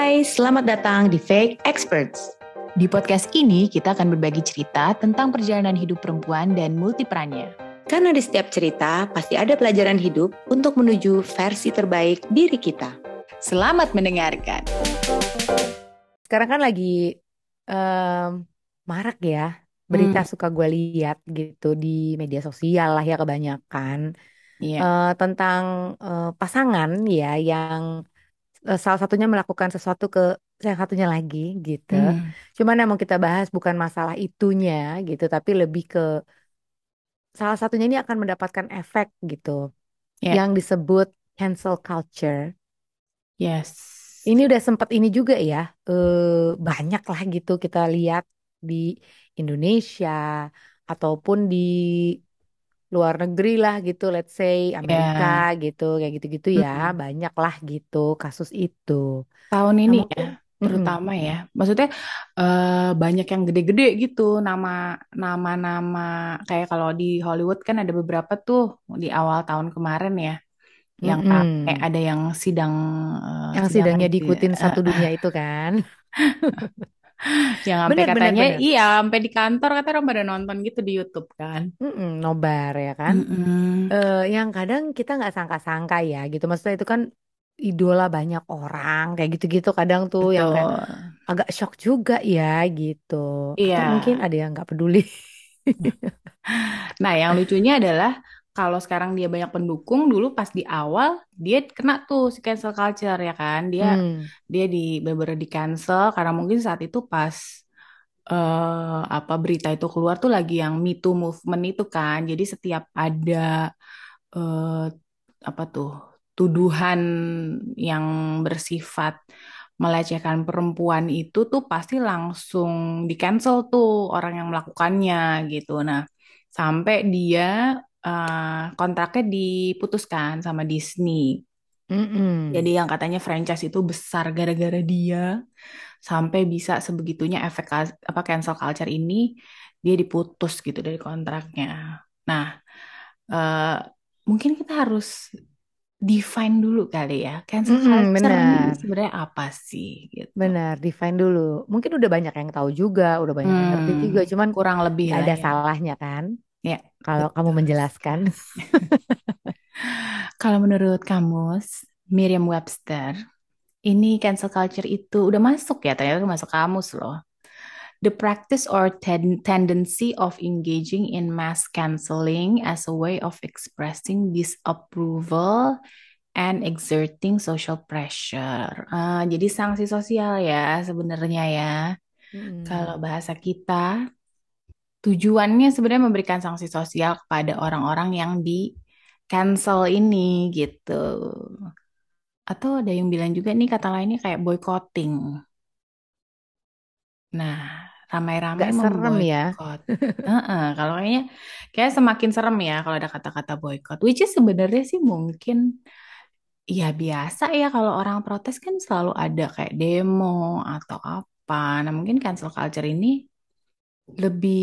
Hai, selamat datang di Fake Experts. Di podcast ini kita akan berbagi cerita tentang perjalanan hidup perempuan dan multiperannya. Karena di setiap cerita pasti ada pelajaran hidup untuk menuju versi terbaik diri kita. Selamat mendengarkan. Sekarang kan lagi um, marak ya berita Hmm. suka gue lihat gitu di media sosial lah ya kebanyakan Iya. Eh, tentang eh, pasangan ya yang salah satunya melakukan sesuatu ke yang satunya lagi gitu. Hmm. Cuman yang mau kita bahas bukan masalah itunya gitu, tapi lebih ke salah satunya ini akan mendapatkan efek gitu Ya. yang disebut cancel culture. Yes. Ini udah sempat ini juga ya, eh, banyak lah gitu kita lihat di Indonesia ataupun di luar negeri lah gitu, let's say Ya. Amerika gitu, kayak gitu-gitu ya, Mm-mm. banyak lah gitu kasus itu. Tahun Nah ini mungkin, ya, mm-mm, terutama ya. Maksudnya eh, banyak yang gede-gede gitu nama nama-nama kayak kalau di Hollywood kan ada beberapa tuh di awal tahun kemarin ya yang rame mm-mm. ada yang sidang eh, Yang sidang sidangnya di diikutin eh, satu dunia itu kan, yang sampai bener katanya bener, iya sampai di kantor katanya orang pada nonton gitu di YouTube kan. Mm-mm, nobar ya kan. Mm-mm. eh yang kadang kita nggak sangka-sangka ya gitu maksudnya itu kan idola banyak orang kayak gitu-gitu kadang tuh yang kayak Betul. agak shock juga ya gitu atau Iya. mungkin ada yang nggak peduli Nah, yang lucunya adalah kalau sekarang dia banyak pendukung, dulu pas di awal dia kena tuh si cancel culture ya kan. Dia hmm dia di beberapa di cancel karena mungkin saat itu pas eh apa berita itu keluar tuh lagi yang Me Too movement itu kan. Jadi setiap ada eh apa tuh tuduhan yang bersifat melecehkan perempuan itu tuh pasti langsung di cancel tuh orang yang melakukannya gitu. Nah, sampai dia eh, kontraknya diputuskan sama Disney. Mm-mm. Jadi yang katanya franchise itu besar gara-gara dia sampai bisa sebegitunya efek apa cancel culture ini dia diputus gitu dari kontraknya. Nah, eh, mungkin kita harus define dulu kali ya cancel culture ini benar sebenarnya apa sih gitu. benar define dulu mungkin udah banyak yang tahu juga udah banyak yang ngerti juga Hmm, cuman kurang lebih ada ya. salahnya kan Ya, kalau kamu menjelaskan Kalau menurut kamus Merriam-Webster, ini cancel culture itu udah masuk ya, ternyata udah masuk kamus loh. The practice or ten- tendency of engaging in mass canceling as a way of expressing disapproval and exerting social pressure. Ah, jadi sanksi sosial ya sebenarnya ya. Kalau Mm-mm. bahasa kita, tujuannya sebenarnya memberikan sanksi sosial kepada orang-orang yang di cancel ini gitu. Atau ada yang bilang juga nih kata lainnya kayak boycotting. Nah, ramai-ramai serem ya memboikot. Heeh, kalau kayaknya kayak semakin serem ya kalau ada kata-kata boykot. Which is sebenarnya sih mungkin ya biasa ya kalau orang protes kan selalu ada kayak demo atau apa. Nah, mungkin cancel culture ini lebih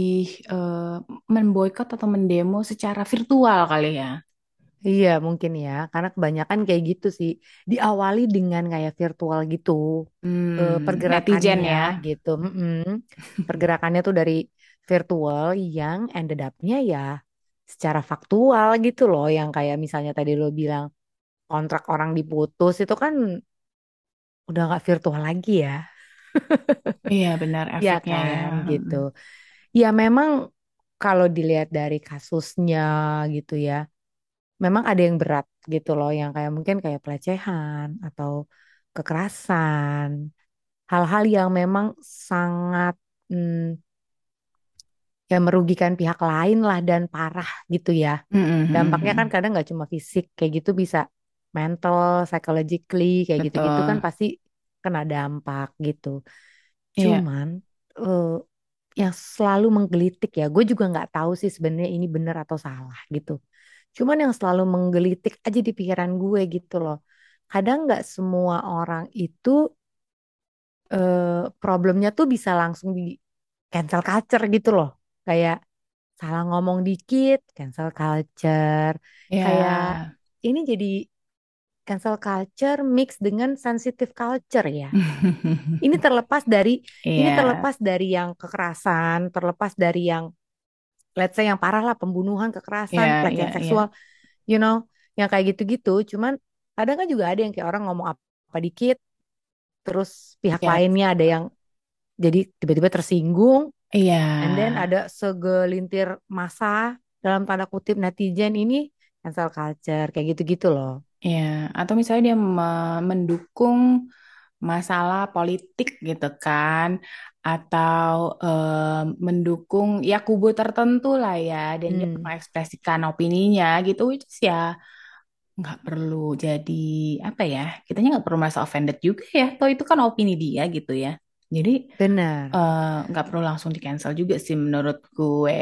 eh, memboikot atau mendemo secara virtual kali ya. Iya mungkin ya, karena kebanyakan kayak gitu sih. Diawali dengan kayak virtual gitu, eh, Hmm, netizen pergerakannya ya. gitu. Mm-mm. Pergerakannya tuh dari virtual yang ended up-nya ya secara faktual gitu loh. Yang kayak misalnya tadi lo bilang kontrak orang diputus itu kan udah nggak virtual lagi ya. Iya benar Ya efeknya ya. kan Mm-mm. gitu. Ya memang kalau dilihat dari kasusnya gitu ya. memang ada yang berat gitu loh yang kayak mungkin kayak pelecehan atau kekerasan hal-hal yang memang sangat hmm, ya merugikan pihak lain lah dan parah gitu ya Mm-mm, dampaknya kan kadang nggak cuma fisik kayak gitu bisa mental psychologically kayak gitu-gitu kan pasti kena dampak gitu. Iya. cuman eh, yang selalu menggelitik ya gue juga nggak tahu sih sebenarnya ini benar atau salah gitu. Cuman yang selalu menggelitik aja di pikiran gue gitu loh. Kadang nggak semua orang itu eh, problemnya tuh bisa langsung di cancel culture gitu loh. Kayak salah ngomong dikit cancel culture. Ya. kayak ini jadi cancel culture mix dengan sensitive culture ya. Ini terlepas dari ini Iya, terlepas dari yang kekerasan, terlepas dari yang let's say yang parah lah pembunuhan, kekerasan, iya, pelecehan iya. seksual, you know, yang kayak gitu-gitu. Cuman kadang kan juga ada yang kayak orang ngomong apa dikit, terus pihak Iya, lainnya ada yang jadi tiba-tiba tersinggung, iya, and then ada segelintir masa dalam tanda kutip netizen ini cancel culture kayak gitu-gitu loh. Iya. Atau misalnya dia me- mendukung masalah politik gitu kan, atau eh, mendukung ya kubu tertentu lah ya, dan dia Hmm, mengekspresikan opininya gitu, which is ya nggak perlu jadi apa ya, kitanya nggak perlu merasa offended juga ya, toh itu kan opini dia gitu ya. Jadi benar. eh, nggak perlu langsung di cancel juga sih menurut gue.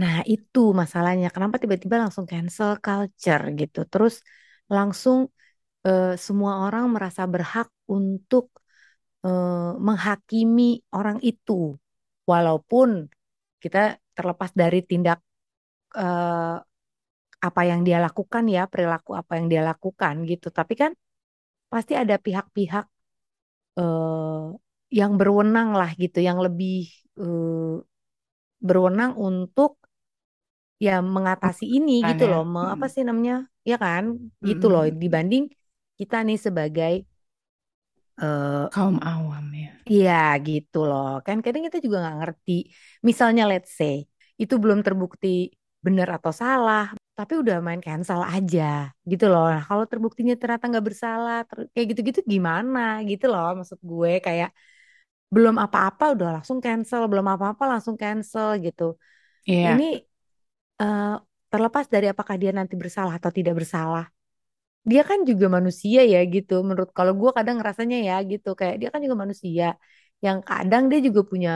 Nah, itu masalahnya. Kenapa tiba-tiba langsung cancel culture gitu? Terus langsung eh, semua orang merasa berhak untuk eh, menghakimi orang itu, walaupun kita terlepas dari tindak eh, apa yang dia lakukan ya, perilaku apa yang dia lakukan gitu. Tapi kan pasti ada pihak-pihak yang berwenang lah gitu, yang lebih berwenang untuk ya mengatasi ini Kan gitu ya. loh, me- apa Mm, sih namanya? Ya kan? Gitu mm, loh dibanding kita nih sebagai eh Kaum awam ya. iya gitu loh. Kan kadang kita juga nggak ngerti. Misalnya let's say itu belum terbukti benar atau salah, tapi udah main cancel aja gitu loh. Nah, kalau terbuktinya ternyata nggak bersalah, ter- kayak gitu-gitu gimana gitu loh maksud gue kayak belum apa-apa udah langsung cancel, belum apa-apa langsung cancel gitu. Ini Iya, eh, terlepas dari apakah dia nanti bersalah atau tidak bersalah. Dia kan juga manusia ya gitu. Menurut kalau gue kadang ngerasanya ya gitu kayak dia kan juga manusia yang kadang dia juga punya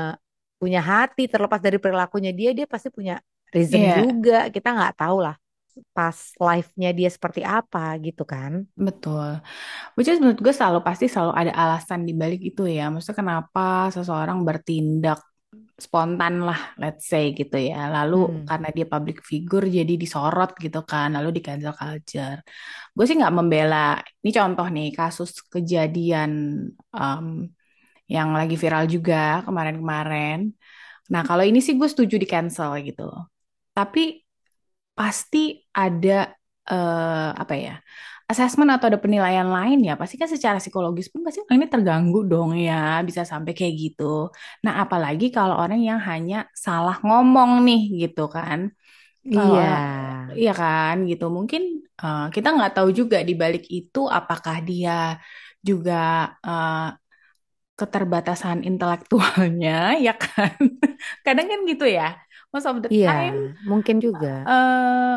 punya hati terlepas dari perilakunya dia dia pasti punya reason iya, juga. Kita nggak tahu lah pas life-nya dia seperti apa gitu kan. betul. Which is menurut gue selalu pasti selalu ada alasan di balik itu ya. Maksudnya kenapa seseorang bertindak spontan lah, let's say gitu ya. Lalu Hmm. karena dia public figure jadi disorot gitu kan, lalu di cancel culture. Gue sih nggak membela. Ini contoh nih kasus kejadian um, yang lagi viral juga kemarin-kemarin. Nah kalau ini sih gue setuju di cancel gitu. Tapi pasti ada eh, apa ya assessment atau ada penilaian lain ya pasti kan secara psikologis pun pasti orang ini terganggu dong ya bisa sampai kayak gitu. Nah apalagi kalau orang yang hanya salah ngomong nih gitu kan. Kalau Iya. iya kan gitu. Mungkin eh, kita nggak tahu juga di balik itu apakah dia juga eh, keterbatasan intelektualnya ya kan? Kadang kan gitu ya. Most of the Iya, time mungkin juga. eh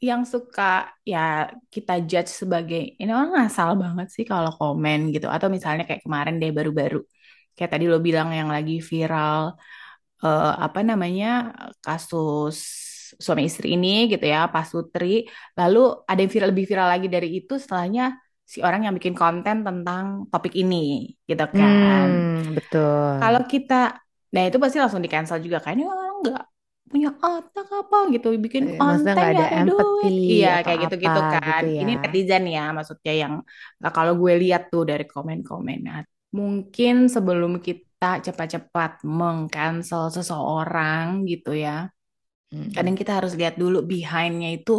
yang suka ya kita judge sebagai ini orang ngasal banget sih kalau komen gitu. Atau misalnya kayak kemarin deh baru-baru. Kayak tadi lo bilang yang lagi viral eh, apa namanya kasus suami istri ini gitu ya Pak Sutri. Lalu ada yang viral lebih viral lagi dari itu setelahnya si orang yang bikin konten tentang topik ini gitu kan. Hmm, betul. kalau kita nah itu pasti langsung di cancel juga kan? Ini orang nggak punya otak apa gitu bikin Eh, konten nggak ada duit iya kayak gitu-gitu kan gitu ya. ini netizen ya maksudnya yang nah, kalau gue lihat tuh dari komen-komen nah, mungkin sebelum kita cepat-cepat meng-cancel seseorang gitu ya kadang Mm-mm. kita harus lihat dulu behind-nya itu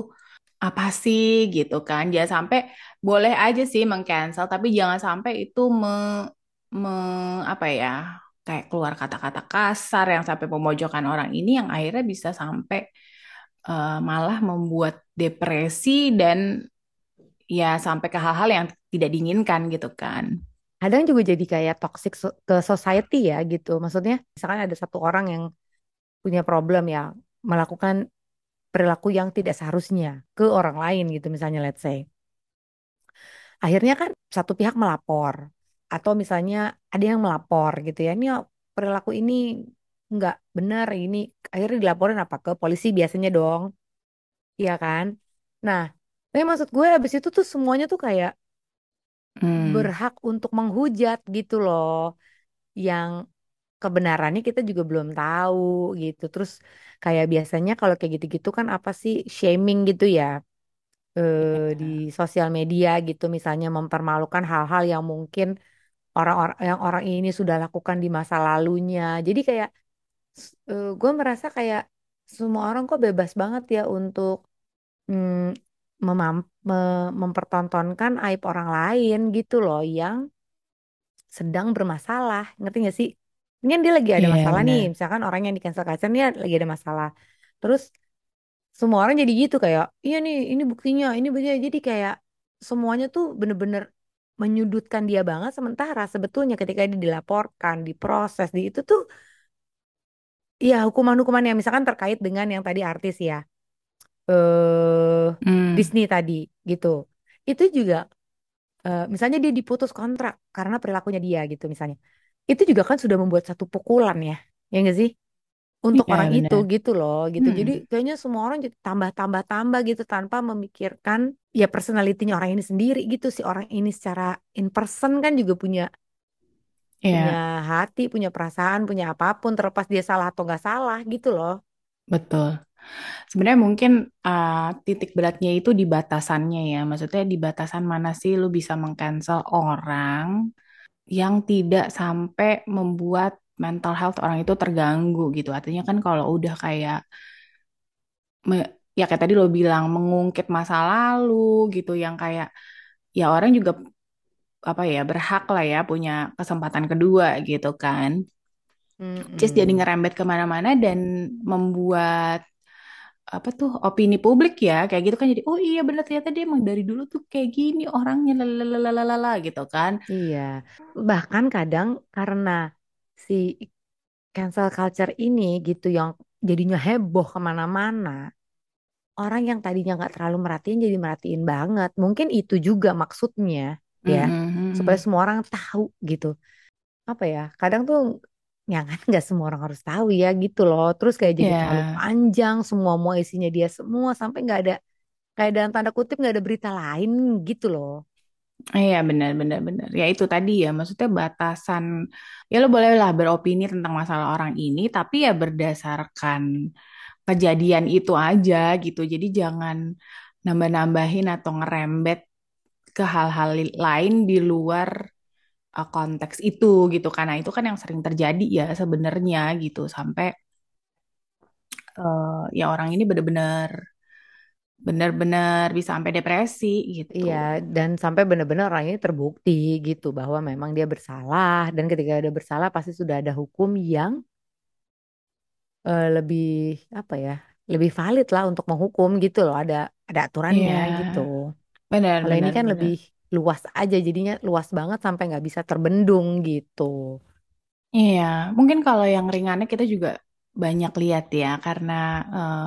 apa sih gitu kan jangan sampai boleh aja sih meng-cancel tapi jangan sampai itu me, me- apa ya kayak keluar kata-kata kasar yang sampai memojokkan orang ini yang akhirnya bisa sampai eh, malah membuat depresi dan ya sampai ke hal-hal yang tidak diinginkan gitu kan Kadang juga jadi kayak toxic ke society ya gitu. Maksudnya misalkan ada satu orang yang punya problem ya melakukan perilaku yang tidak seharusnya ke orang lain gitu misalnya let's say. Akhirnya kan satu pihak melapor atau misalnya ada yang melapor gitu ya. Ini perilaku ini nggak benar ini akhirnya dilaporin apa ke polisi biasanya dong, iya kan? Nah, tapi maksud gue abis itu tuh semuanya tuh kayak hmm. berhak untuk menghujat gitu loh. Yang kebenarannya kita juga belum tahu gitu. Terus kayak biasanya kalau kayak gitu-gitu kan apa sih shaming gitu ya. eh, di Iya. sosial media gitu misalnya mempermalukan hal-hal yang mungkin orang-orang yang orang ini sudah lakukan di masa lalunya. Jadi kayak gue merasa kayak semua orang kok bebas banget ya untuk mm, memam- me- mempertontonkan aib orang lain gitu loh yang sedang bermasalah. Ngerti gak sih? Ini kan dia lagi ada Iya, masalah nih. benar. Misalkan orang yang di cancel culture nih lagi ada masalah. Terus semua orang jadi gitu kayak, iya nih, ini buktinya, ini buktinya. Jadi kayak semuanya tuh bener-bener menyudutkan dia banget. Sementara sebetulnya ketika dia dilaporkan, diproses, di itu tuh ya hukuman-hukuman yang misalkan terkait dengan yang tadi artis ya, eh Hmm, Disney tadi gitu. Itu juga eh, misalnya dia diputus kontrak karena perilakunya dia gitu misalnya. Itu juga kan sudah membuat satu pukulan ya. Ya enggak sih? Untuk iya orang itu benar. gitu loh gitu. Hmm, Jadi kayaknya semua orang jadi tambah-tambah-tambah gitu tanpa memikirkan ya personalitinya orang ini sendiri gitu. Si orang ini secara in person kan juga punya punya iya, hati, punya perasaan, punya apa pun terlepas dia salah atau nggak salah gitu loh. betul. Sebenarnya mungkin uh, titik beratnya itu di batasannya ya. Maksudnya di batasan mana sih lu bisa meng-cancel orang yang tidak sampai membuat mental health orang itu terganggu gitu. Artinya kan kalau udah kayak me- ya kayak tadi lo bilang mengungkit masa lalu gitu yang kayak ya orang juga apa ya berhak lah ya punya kesempatan kedua gitu kan. Just jadi ngerembet ke mana-mana dan membuat apa tuh opini publik ya kayak gitu kan jadi oh iya benar ternyata dia emang dari dulu tuh kayak gini orangnya lalalala gitu kan. Iya, bahkan kadang karena si cancel culture ini gitu yang jadinya heboh ke mana-mana, orang yang tadinya nggak terlalu merhatiin jadi merhatiin banget. Mungkin itu juga maksudnya ya, supaya Mhm. semua orang tahu gitu. Apa ya? Kadang tuh ya kan nggak semua orang harus tahu ya gitu loh. Terus kayak jadi terlalu Ya, panjang, semua mau isinya dia semua sampai nggak ada kayak dalam tanda kutip nggak ada berita lain gitu loh. Iya benar benar benar. Ya itu tadi ya maksudnya batasan ya lo bolehlah beropini tentang masalah orang ini tapi ya berdasarkan kejadian itu aja gitu. Jadi jangan nambah-nambahin atau ngerembet ke hal-hal lain di luar uh, konteks itu gitu. Karena itu kan yang sering terjadi ya sebenarnya gitu sampai uh, ya orang ini benar-benar benar-benar bisa sampai depresi gitu. Iya, dan sampai benar-benar orang ini terbukti gitu bahwa memang dia bersalah dan ketika dia bersalah pasti sudah ada hukum yang eh, lebih apa ya, lebih valid lah untuk menghukum gitu loh, ada ada aturannya gitu. Iya, benar Kalau ini kan benar. lebih luas aja, jadinya luas banget sampai nggak bisa terbendung gitu. Iya, mungkin kalau yang ringannya kita juga banyak lihat ya karena uh,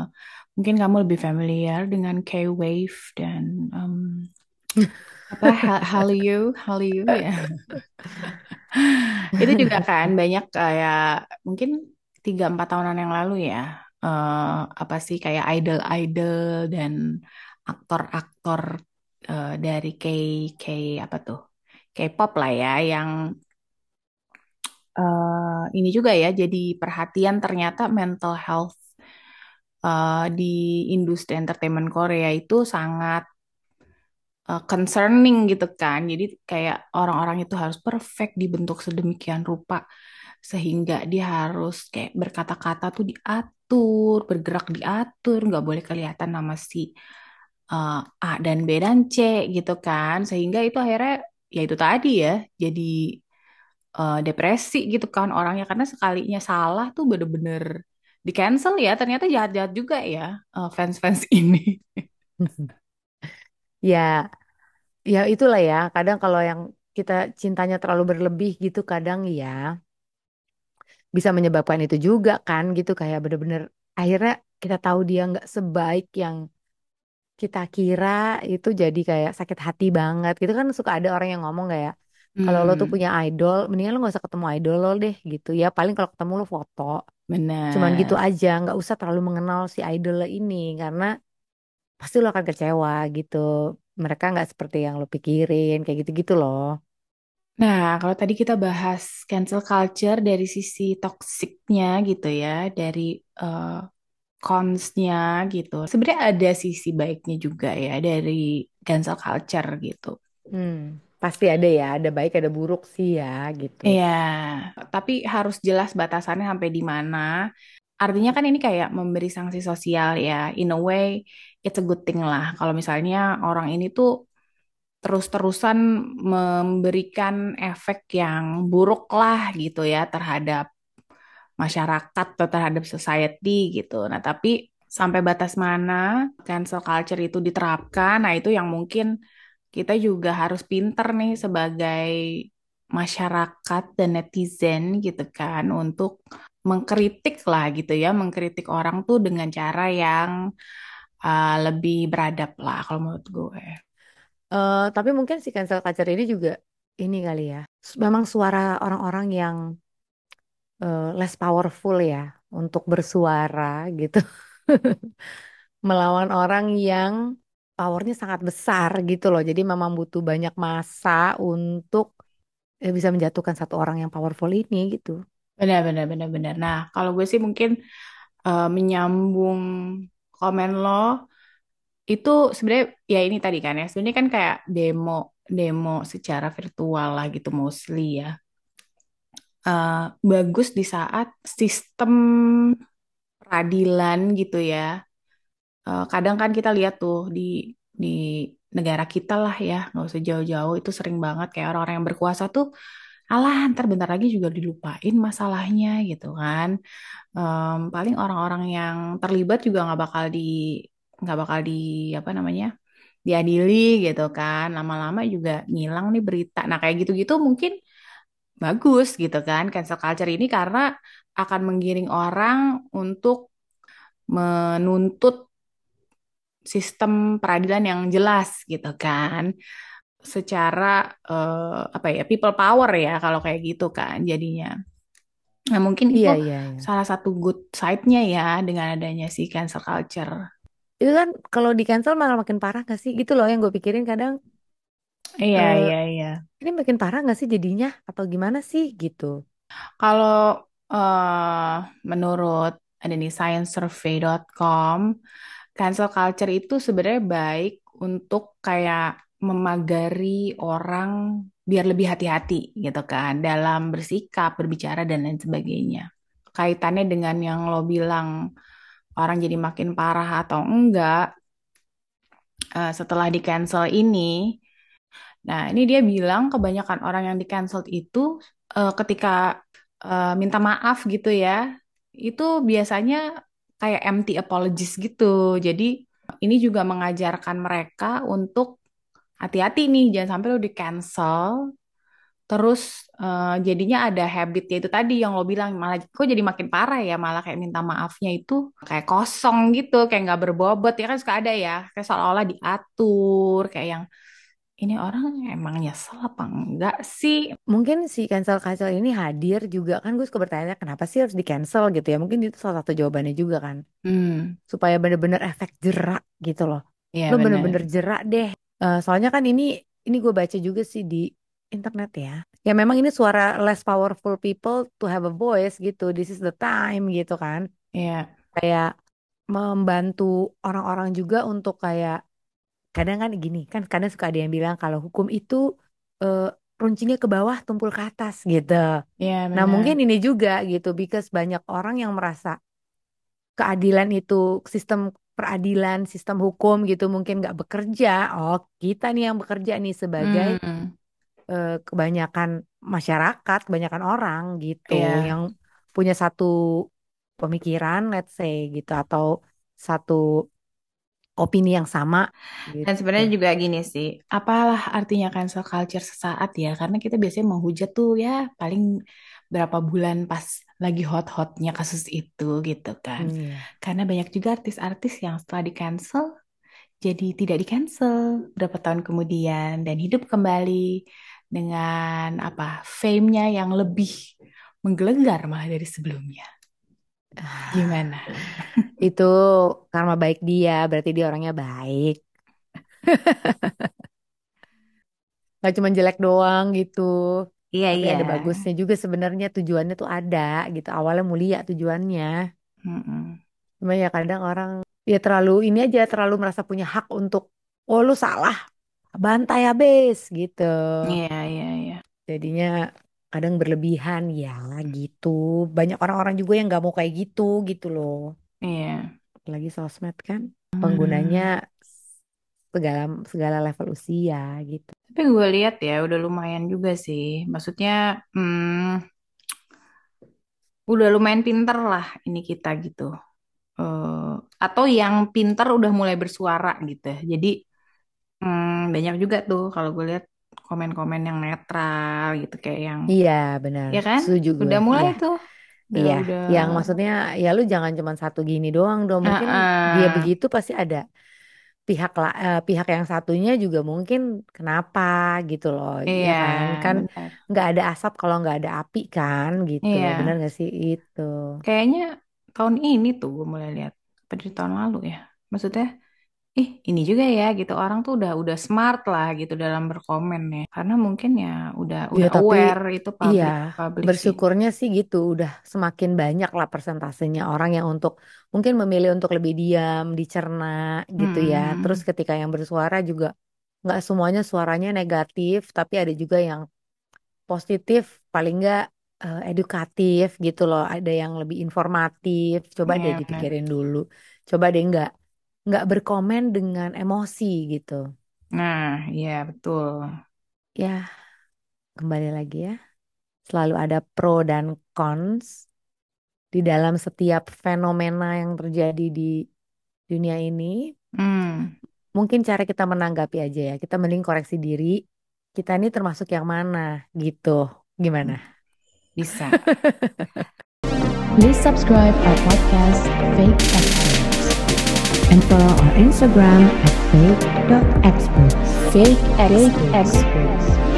mungkin kamu lebih familiar dengan K-Wave dan um, apa Ha- Hallyu Hallyu ya. Itu juga kan banyak kayak mungkin tiga empat tahunan yang lalu ya eh apa sih kayak idol-idol dan aktor-aktor eh, dari K K apa tuh K-pop lah ya yang eh, ini juga ya jadi perhatian ternyata mental health eh, di industri entertainment Korea itu sangat uh, concerning gitu kan. Jadi kayak orang-orang itu harus perfect dibentuk sedemikian rupa sehingga dia harus kayak berkata-kata tuh diatur, bergerak diatur, nggak boleh kelihatan nama si uh, A dan B dan C gitu kan. Sehingga itu akhirnya ya itu tadi ya jadi uh, depresi gitu kan orangnya karena sekalinya salah tuh bener-bener di cancel ya. Ternyata jahat-jahat juga ya uh, fans-fans ini. Ya, ya itulah ya. Kadang kalau yang kita cintanya terlalu berlebih gitu, kadang ya bisa menyebabkan itu juga kan gitu kayak bener-bener akhirnya kita tahu dia nggak sebaik yang kita kira itu jadi kayak sakit hati banget gitu kan suka ada orang yang ngomong kayak kalau lo tuh Hmm, punya idol mendingan lo gak usah ketemu idol lo deh gitu ya paling kalau ketemu lo foto cuman gitu benar. aja nggak usah terlalu mengenal si idol lo ini karena pasti lo akan kecewa gitu mereka nggak seperti yang lo pikirin kayak gitu-gitu loh Nah, kalau tadi kita bahas cancel culture dari sisi toksiknya gitu ya, dari eh, cons-nya gitu. Sebenarnya ada sisi baiknya juga ya dari cancel culture gitu. Hmm, pasti ada ya, ada baik ada buruk sih ya gitu. Iya, tapi harus jelas batasannya sampai di mana. Artinya kan ini kayak memberi sanksi sosial ya. In a way, it's a good thing lah. Kalau misalnya orang ini tuh terus-terusan memberikan efek yang buruk lah gitu ya terhadap masyarakat atau terhadap society gitu. Nah, tapi sampai batas mana cancel culture itu diterapkan, nah itu yang mungkin kita juga harus pinter nih sebagai masyarakat dan netizen gitu kan untuk mengkritik lah gitu ya, mengkritik orang tuh dengan cara yang uh, lebih beradab lah kalau menurut gue. Uh, tapi mungkin si cancel culture ini juga ini kali ya, memang suara orang-orang yang uh, less powerful ya untuk bersuara gitu melawan orang yang powernya sangat besar gitu loh. Jadi memang butuh banyak masa untuk eh, bisa menjatuhkan satu orang yang powerful ini gitu. Benar, benar, benar, benar. Nah, kalau gue sih mungkin uh, menyambung komen lo itu sebenarnya ya ini tadi kan ya. Sebenarnya kan kayak demo demo secara virtual lah gitu mostly ya. Uh, bagus di saat sistem peradilan gitu ya. Uh, kadang kan kita lihat tuh di di negara kita lah ya, nggak usah jauh-jauh itu sering banget kayak orang-orang yang berkuasa tuh alah ntar bentar lagi juga dilupain masalahnya gitu kan. Um, paling orang-orang yang terlibat juga nggak bakal di nggak bakal di apa namanya diadili gitu kan. Lama-lama juga ngilang nih berita. Nah kayak gitu-gitu mungkin bagus gitu kan cancel culture ini karena akan menggiring orang untuk menuntut sistem peradilan yang jelas gitu kan secara uh, apa ya people power ya kalau kayak gitu kan jadinya. Nah mungkin itu Iya, iya, iya. salah satu good side-nya ya dengan adanya si cancel culture. Itu kan kalau di cancel malah makin parah gak sih? Gitu loh yang gue pikirin kadang. Iya eh, iya iya. Ini makin parah gak sih jadinya? Atau gimana sih gitu? Kalau uh, menurut ada nih sciencesurvey.com, cancel culture itu sebenarnya baik untuk kayak memagari orang biar lebih hati-hati gitu kan dalam bersikap, berbicara dan lain sebagainya. Kaitannya dengan yang lo bilang orang jadi makin parah atau enggak uh, setelah di cancel ini. Nah, ini dia bilang kebanyakan orang yang di cancel itu uh, ketika uh, minta maaf gitu ya, itu biasanya kayak empty apologies gitu. Jadi ini juga mengajarkan mereka untuk hati-hati nih jangan sampai lo di cancel terus uh, jadinya ada habitnya itu tadi yang lo bilang malah kok jadi makin parah ya malah kayak minta maafnya itu kayak kosong gitu kayak nggak berbobot ya kan suka ada ya kayak seolah-olah diatur kayak yang ini orang emang nyesel apa enggak sih? Mungkin si cancel cancel ini hadir juga kan gue suka bertanya kenapa sih harus di cancel gitu ya? Mungkin itu salah satu jawabannya juga kan. Hmm. Supaya bener-bener efek jerak gitu loh. Iya, Lo bener. bener-bener jerak deh. Uh, soalnya kan ini ini gue baca juga sih di internet ya. Ya memang ini suara less powerful people to have a voice gitu. This is the time gitu kan. Iya. Kayak membantu orang-orang juga untuk kayak kadang kan gini kan kadang suka ada yang bilang kalau hukum itu uh, runcingnya ke bawah tumpul ke atas gitu. Iya, Nah mungkin ini juga gitu because banyak orang yang merasa keadilan itu sistem peradilan, sistem hukum gitu mungkin nggak bekerja. Oh, kita nih yang bekerja nih sebagai Hmm. eh, kebanyakan masyarakat, kebanyakan orang gitu Iya. yang punya satu pemikiran, let's say gitu atau satu opini yang sama. Gitu. Dan sebenarnya juga gini sih, apalah artinya cancel culture sesaat ya? Karena kita biasanya menghujat tuh ya paling berapa bulan pas lagi hot-hotnya kasus itu gitu kan. Hmm. Karena banyak juga artis-artis yang setelah di cancel jadi tidak di cancel berapa tahun kemudian dan hidup kembali dengan apa fame-nya yang lebih menggelegar malah dari sebelumnya. Gimana? Itu karma baik dia, berarti dia orangnya baik. Gak cuma jelek doang gitu. Iya Tapi iya. ada bagusnya juga sebenarnya tujuannya tuh ada gitu. Awalnya mulia tujuannya. Mm-mm. Cuma ya kadang orang ya terlalu ini aja terlalu merasa punya hak untuk oh lu salah bantai habis gitu. Iya, iya, iya. Jadinya kadang berlebihan ya gitu. Banyak orang-orang juga yang nggak mau kayak gitu gitu loh. Iya. Apalagi sosmed kan penggunanya segala segala level usia gitu. Tapi gue lihat ya udah lumayan juga sih. Maksudnya hmm, udah lumayan pinter lah ini kita gitu. Eh, atau yang pinter udah mulai bersuara gitu. Jadi hmm, banyak juga tuh kalau gue lihat komen-komen yang netral gitu kayak yang Iya benar. ya kan Setuju gue. udah mulai Iya. tuh udah Iya, udah yang maksudnya ya lu jangan cuma satu gini doang dong. Mungkin dia begitu pasti ada pihak la, eh, pihak yang satunya juga mungkin kenapa gitu loh, ya iya kan? Kan benar nggak ada asap kalau nggak ada api kan gitu. Iya gak sih itu? kayaknya tahun ini tuh gue mulai lihat apa dari tahun lalu ya maksudnya ih ini juga ya gitu orang tuh udah udah smart lah gitu dalam berkomen ya karena mungkin ya udah Ya udah tapi aware itu iya public public sih bersyukurnya sih gitu udah semakin banyak lah persentasenya orang yang untuk mungkin memilih untuk lebih diam, dicerna gitu ya. Terus Mm-mm. ketika yang bersuara juga nggak semuanya suaranya negatif, tapi ada juga yang positif, paling nggak eh, edukatif gitu loh. Ada yang lebih informatif. Coba deh iya benar dipikirin dulu. Coba deh nggak nggak berkomen dengan emosi gitu. nah iya betul Ya, kembali lagi ya. Selalu ada pro dan cons di dalam setiap fenomena yang terjadi di dunia ini. hmm Mungkin cara kita menanggapi aja ya. Kita mending koreksi diri. Kita ini termasuk yang mana gitu. Gimana? bisa Please subscribe our podcast, Fake Experts, and follow our Instagram at fake.experts. Fake Experts.